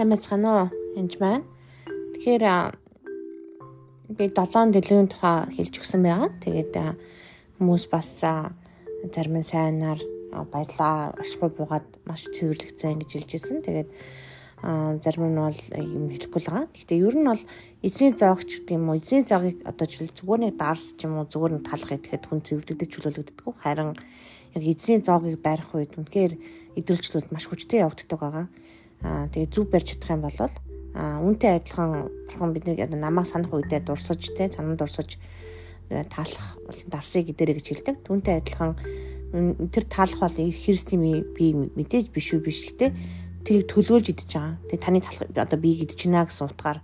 сайн байцгаана уу? Энд маань. Тэгэхээр би 7 дэлгүүрийн тухай хэлж өгсөн байгаа. Тэгээд хүмүүс бас зарим нь сайнаар баярлаа ашгүй буугаад маш цэвэрлэгцэн гэж хэлжсэн. Тэгээд зарим нь бол юм хэлэхгүй л байгаа. Гэхдээ ер нь бол эзний зоогч гэдэг юм уу? Эзний зоогийг одоо жишээл зүгээр нэг дарс ч юм уу зүгээр нэг талах идэхэд хүн цэвэрлэгдэж чөлөөлөгддөг. Харин яг эзний зоогийг барих үед үнэхээр идэвхжлүүд маш хүчтэй явагддаг байгаа. Аа тэгээ зүв барьж чадах юм бол а үнтэй адилхан бурхан бидний одоо намайг санах үедээ дурсаж те санам дурсаж э, таалах дарсыг гэдэрэ гэж хэлдэг. Түүнтэй адилхан тэр таалах бол христийн би мэдээж биш үү биш гэхдээ тэрийг төлөөлж идэж байгаа. Тэгээ таны талах одоо би гэдэж байна гэсэн утгаар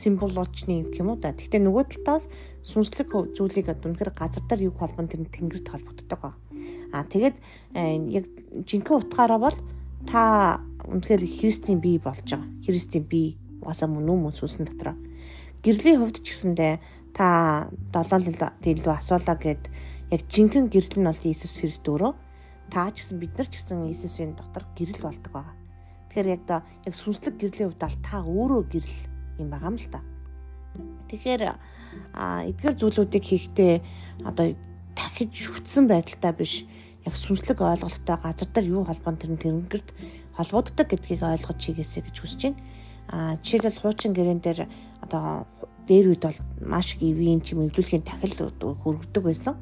символочны юм уу да. Гэхдээ нөгөө талаас сүнслэг зүйлийг үнэхээр газар дээр юу холбон тэр тэнгэрт холбогддог ба. А тэгээд э, яг жинхэнэ утгаараа бол та үнэхээр христийн бие болж байгаа. Христийн бие угаасаа мөн үү сүнсэн дотроо. Гэрлийн хувьд ч гэсэндээ та 7 дэлгүү асуулаа гэд яг жинхэнэ гэрэл нь бол Иесус Христ өөрөө та ч гэсэн бид нар ч гэсэн Иесусийн дотор гэрэл болдог байгаа. Тэгэхээр яг да яг сүнслэг гэрлийн хувьд ал та өөрөө гэрэл юм байгаа юм л та. Тэгэхээр эдгээр зүйлүүдийг хийхдээ одоо дахиж шүтсэн байдалтай биш яг сүнслэг ойлголттой газар дээр юу холбоон тэр тэнгэрт холбогддог гэдгийг ойлгож чигээсэй гэж хүсэж байна. А жишээлбэл хуучин гэрэн дээр одоо дээр үед бол маш их ивийн чим эвлүүлэхийн тахил хөргөдөг байсан.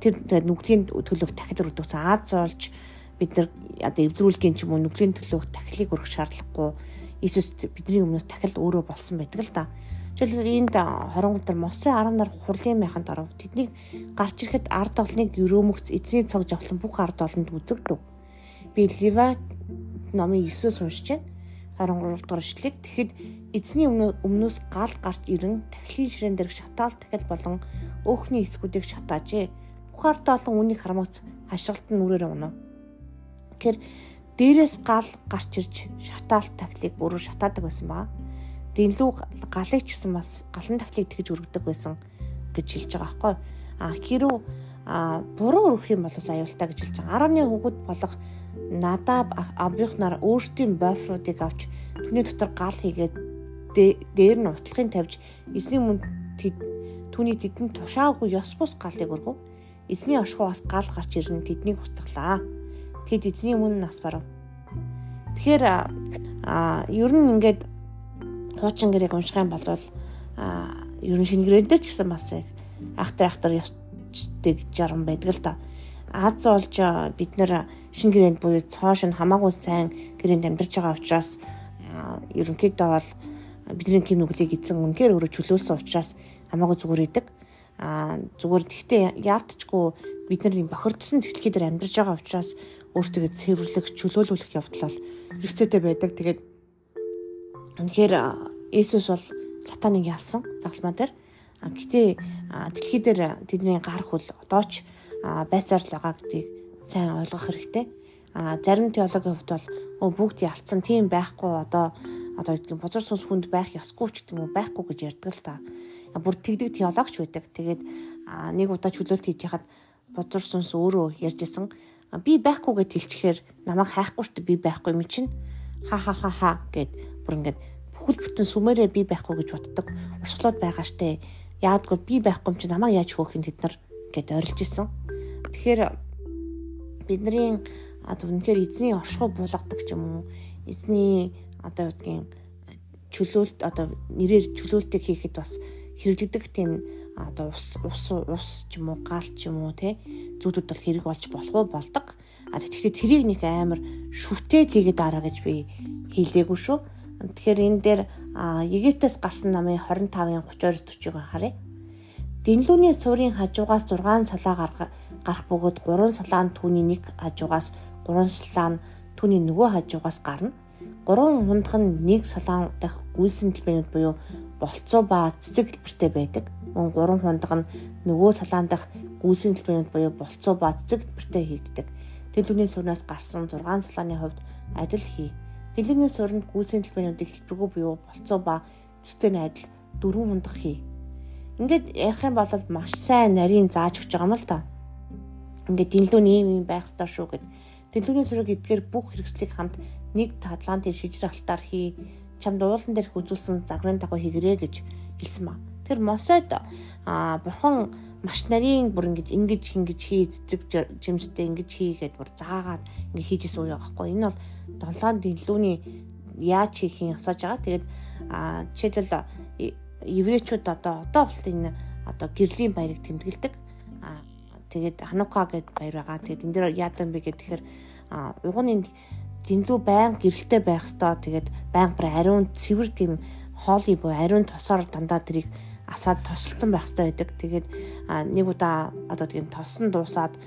Тэр нүглийн төлөөх тахил өргөдөгсөн Аз олж бид нар одоо эвлүүлэхийн ч юм уу нүглийн төлөөх тахилыг өргөх шаардлагагүй Иесус бидний өмнөөс тахил өөрөө болсон байдаг л да. Жишээлбэл энд 20 өдөр Мосын 10 нар хурлын майханд оров. Тэднийг гарч ирэхэд ард олныг өрөөмөгц эзний цог жавхлан бүх ард олонд үзэгдэв. Би Левит номын 9-өөс уншиж байна 23 дугаар ишлэг. Тэгэхэд эзний өмнөөс гал гарч ирэн тахилын ширээн дээр шатаал дахил болон өөхний эсгүүдийг шатаажээ. Бүх ард олон үнийг харамгац хашгилт нь үрээр унав. Тэгэхээр дээрээс гал гарч ирж шатаалт тахилыг өөрөө шатаадаг байсан баа. Дэнлүү галыг ч гэсэн бас галан тахилыг тэгж өргөдөг байсан гэж хэлж байгаа байхгүй. А хэрүү а буруу өргөх юм бол бас аюултай гэж хэлж байгаа. 10-ны хүүгүүд болох надаа абих нар өөрсдийн бойфруудыг авч түүний дотор гал хийгээд дээр нь утлагын тавьж эзний мөнд түүний тэдэнд тушаагүй ёс бус галыг өргөв. Эзний оршихуй бас гал гарч ирнэ тэднийг устгалаа. Тэд эзний өмнө нас барав. Тэгэхээр а ер нь ингээд хуучин гэрээг унших юм бол а ер нь шингэрэнтэй ч гэсэн бас ахтар ахтар ёстэй жарган байдаг л да. Аз олж бид нэр шин гэрээнд буюу цоош нь хамаагүй сайн гэрээнд амьдарч байгаа учраас ерөнхийдөө бол бидний гин нүглийг эзэн үнээр өөрөө чөлөөлсөн учраас хамаагүй зүгээр идэг. Аа зүгээр тэгтээ яалтчгүй бид нар бохирдсон тэтгэлхий дээр амьдарч байгаа учраас өөртөө цэвэрлэх, чөлөөлүүлэх явдал бол хэрэгцээтэй байдаг. Тэгээд үнэхээр Есүс бол сатаныг ялсан загламаа дээр. А гэтээ дэлхий дээр тэдний гар хөл одоо ч байцаар л байгаа гэдгийг сайн ойлгох хэрэгтэй. Зарим теологийн хувьд бол бүгд ялцсан тийм байхгүй одоо одоо гэдэг бузар сүнс хүнд байх ёсгүй ч гэдэг юм байхгүй гэж ярьдаг л та. Бүр тэгдэг теологч байдаг. Тэгээд нэг удаа чөлөөлт хийж яхад бузар сүнс өөрөө ярьж исэн. Би байхгүй гэж хэлчихээр намайг хайхгүй шүү дээ би байхгүй юм чинь ха ха ха ха гэд бүр ингээд бүхэл бүтэн сүмээрээ би байхгүй гэж боддог. Урсгалууд байгаа штэ. Яадгүй би байхгүй юм чи намайг яаж хөөх юм тэд нар гэд орилж исэн. Тэгэхээр бидний одоо үнэхээр эзний оршихуй буулгадаг ч юм уу эзний одоо юу гэдгийг чөлөөлт одоо нэрээр чөлөөлтийг хийхэд бас хэрэглэдэг тийм одоо ус ус ус ч юм уу гал ч юм уу те зүйлүүд бол хэрэг болж болох уу болдог. А тэгэхээр тэрийг нэг амар шүтээ тэгээд дараа гэж би хэлдэггүй шүү. Тэгэхээр энэ дээр Египтээс гарсан намын 25-ын 32-40-ыг харъя. Дэнлүүний цуврын хажуугаас 6 салаа гарах бөгөөд 3 салаа нь түүний нэг хажуугаас 3 салаа нь түүний нөгөө хажуугаас гарна. 3 хундах нь нэг салаа дахь гүйлсэн төлбөрүүд буюу болцоо ба цэцэг төлбөртэй байдаг. Мөн 3 хундах нь нөгөө салаан дахь гүйлсэн төлбөрүүд буюу болцоо ба цэцэг төлбөртэй хийгддэг. Дэлгүүрний суурнаас гарсан 6 салааны хувьд адил хий. Дэлгүүрний суурьнд гүйлсэн төлбөрүүдийг хэлбэргүй буюу болцоо ба цэцтэй адил 4 хундах хий. Ингээд ярих юм бол маш сайн нарийн зааж өгч байгаа юм л та ингээд дэлгүүр ийм юм байх ёстой шүү гэд. Дэлгүүрийн сүрэг эдгээр бүх хэрэгслийг хамт нэг талаантын шижир алтаар хий. чамд уулан дээрх үзүүлсэн загварын дагуу хийгэрээ гэж хэлсэн ба. Тэр Мосед а бурхан маш нарийн бүр ингэж ингэж ингэж хийцдэг жимстэй ингэж хийгээд бүр заагаад ингэ хийжсэн үе байхгүй. Энэ бол долоон дэлгүүний яаж хийхин асааж байгаа. Тэгээд жишээлбэл еврейчүүд одоо одоо болт энэ одоо гэрлийн баярыг тэмдэглэдэг. Тэгээд Ханука гэдэг баяр байгаа. Тэгээд энэ дээр яадан бэ гэхээр угууны дэндүү байн гэрэлтэй байх хэвээр тэгээд байн бүр ариун цэвэр тийм хоолой боо ариун тосоор дандаа тэрийг асаад тосолцсон байх хэрэгтэй байдаг. Тэгээд нэг удаа одоо тийм тосон дуусаад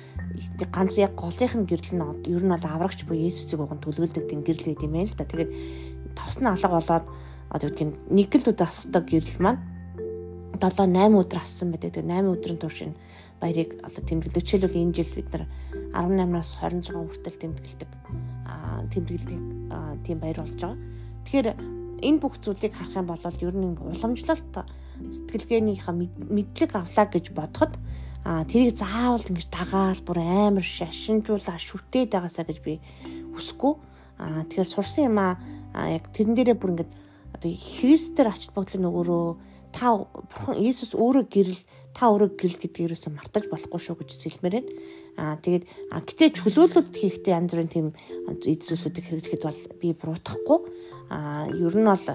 ганц яг голынх нь гэрэл нь ер нь бол аврагч буюу Есүсийг уган төлөвлөдөг тийм гэрэл байт юм ээ л да. Тэгээд тос нь алга болоод одоо тийм нэг л өдөр асахтай гэрэл маань 7 8 өдөр ассан байдаг. Тэгээд 8 өдрийн турш энэ баярыг одоо тэмдэглэв. Жишээлбэл энэ жил бид нар 18-аас 26 хүртэл тэмдэглэдэг. Аа тэмдэглэдэг тийм баяр болж байгаа. Тэгэхээр энэ бүх зүйлийг харах юм бол ер нь уламжлалт сэтгэлгээнийхээ мэдлэг авлаа гэж бодоход а тэрийг заавал ингэж дагаал бүр амар шашинжуулаа шүтээд байгаасаа гэж би хүсэхгүй а тэгэхээр сурсан юм а яг тэрэн дээрээ бүр ингэж одоо христээр ач холбогдол нөгөөрөө та бурхан Иесус өөрөө гэрэл та өөрөө гэрэл гэдгийг юусэн мартаж болохгүй шүү гэж хэлмээр байна. Аа тэгээд гэтээ чөлөөлөлт хийхдээ янз бүрийн тийм эзэсүүдийг хэрэглэхэд бол би буруутгахгүй. Аа ер нь бол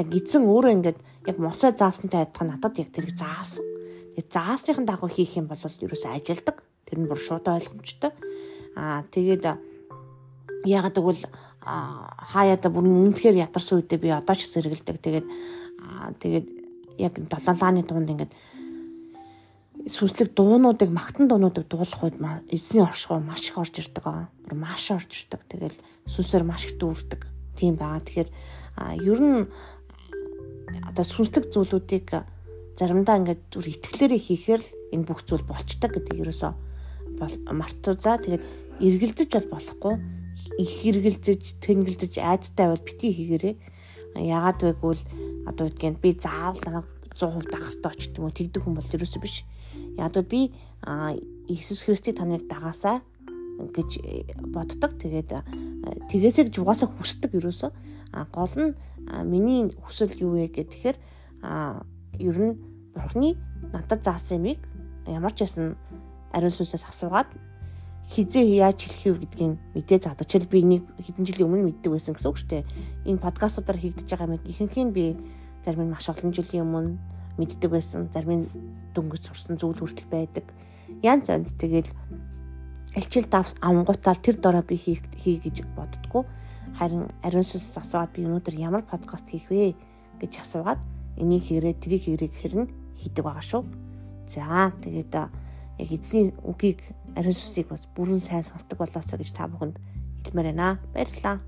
яг эзэн өөрөө ингээд яг моцоо заасантай адилхан надад яг тэрийг заасан. Заасныхын дагуу хийх юм бол ерөөсөө ажилдаг. Тэр нь бүр шууд ойлгомжтой. Аа тэгээд ягаад гэвэл хаяада бүр үнэхээр ядарсан үедээ би одоо ч сэргэлдэг. Тэгээд тэгээд яг долоолааны дунд ингээд сүнслэг дуунуудыг магтан дуунуудыг дуулах үед эзний оршихуй маш их орж ирдэг аа. Бүр маш орж ирдэг. Тэгэл сүнсээр маш их дүүрдэг. Тийм байгаа. Тэгэхээр ер нь одоо сүнслэг зүйлүүдийг заримдаа ингээд зүр итгэлээрээ хийхээр л энэ бүх зүйл болчдаг гэдэг ерөөсөө мартуузаа. Тэгээд эргэлзэж бол болохгүй. Их эргэлзэж, тэнгэлзэж айдтай бол бити хийгээрээ. Яагаад вэ гэвэл одоо үгэн би заавал намайг 100% дагах хэрэгтэй ч гэдэг юм уу тэгдэг хүн бол ерөөсөө биш. Яг би Иесус Христийг таныг дагаасаа гэж боддог. Тэгээд тэгээсэй гэж угаасаа хүсдэг ерөөсөө. Гол нь миний хүсэл юу вэ гэхээр ер нь бурхны надад заасан юмыг ямар ч байсан ариун сүнсээс асуугаад хизээ яаж хэлэх вэ гэдгийг мэдээ заадаг. Жишээл би нэг хэдэн жилийн өмнө мэддэг байсан гэсэн үг шүү дээ. Энэ подкастуудаар хийгдэж байгаа юм ихэнх нь би зарим нь маш олон жилийн өмнө мэддэг байсан. Зарим нь дөнгөж сурсан зүйл хүртэл байдаг. Ян цанд тэгэл элчил дав амгуутаал тэр дороо би хий гэж боддгоо. Харин ариун сүнсээс асууад би өнөөдөр ямар подкаст хийх вэ гэж асуугаад энийг хийрээ тэрийг хийрээ гэхэр нь хийдэг байгаа шүү. За тэгээд яг эзний үгийг ариун сүсийг бас бүрэн сайн сонсдог болоосоо гэж та бүхэнд хэлмээр байна. Баярлалаа.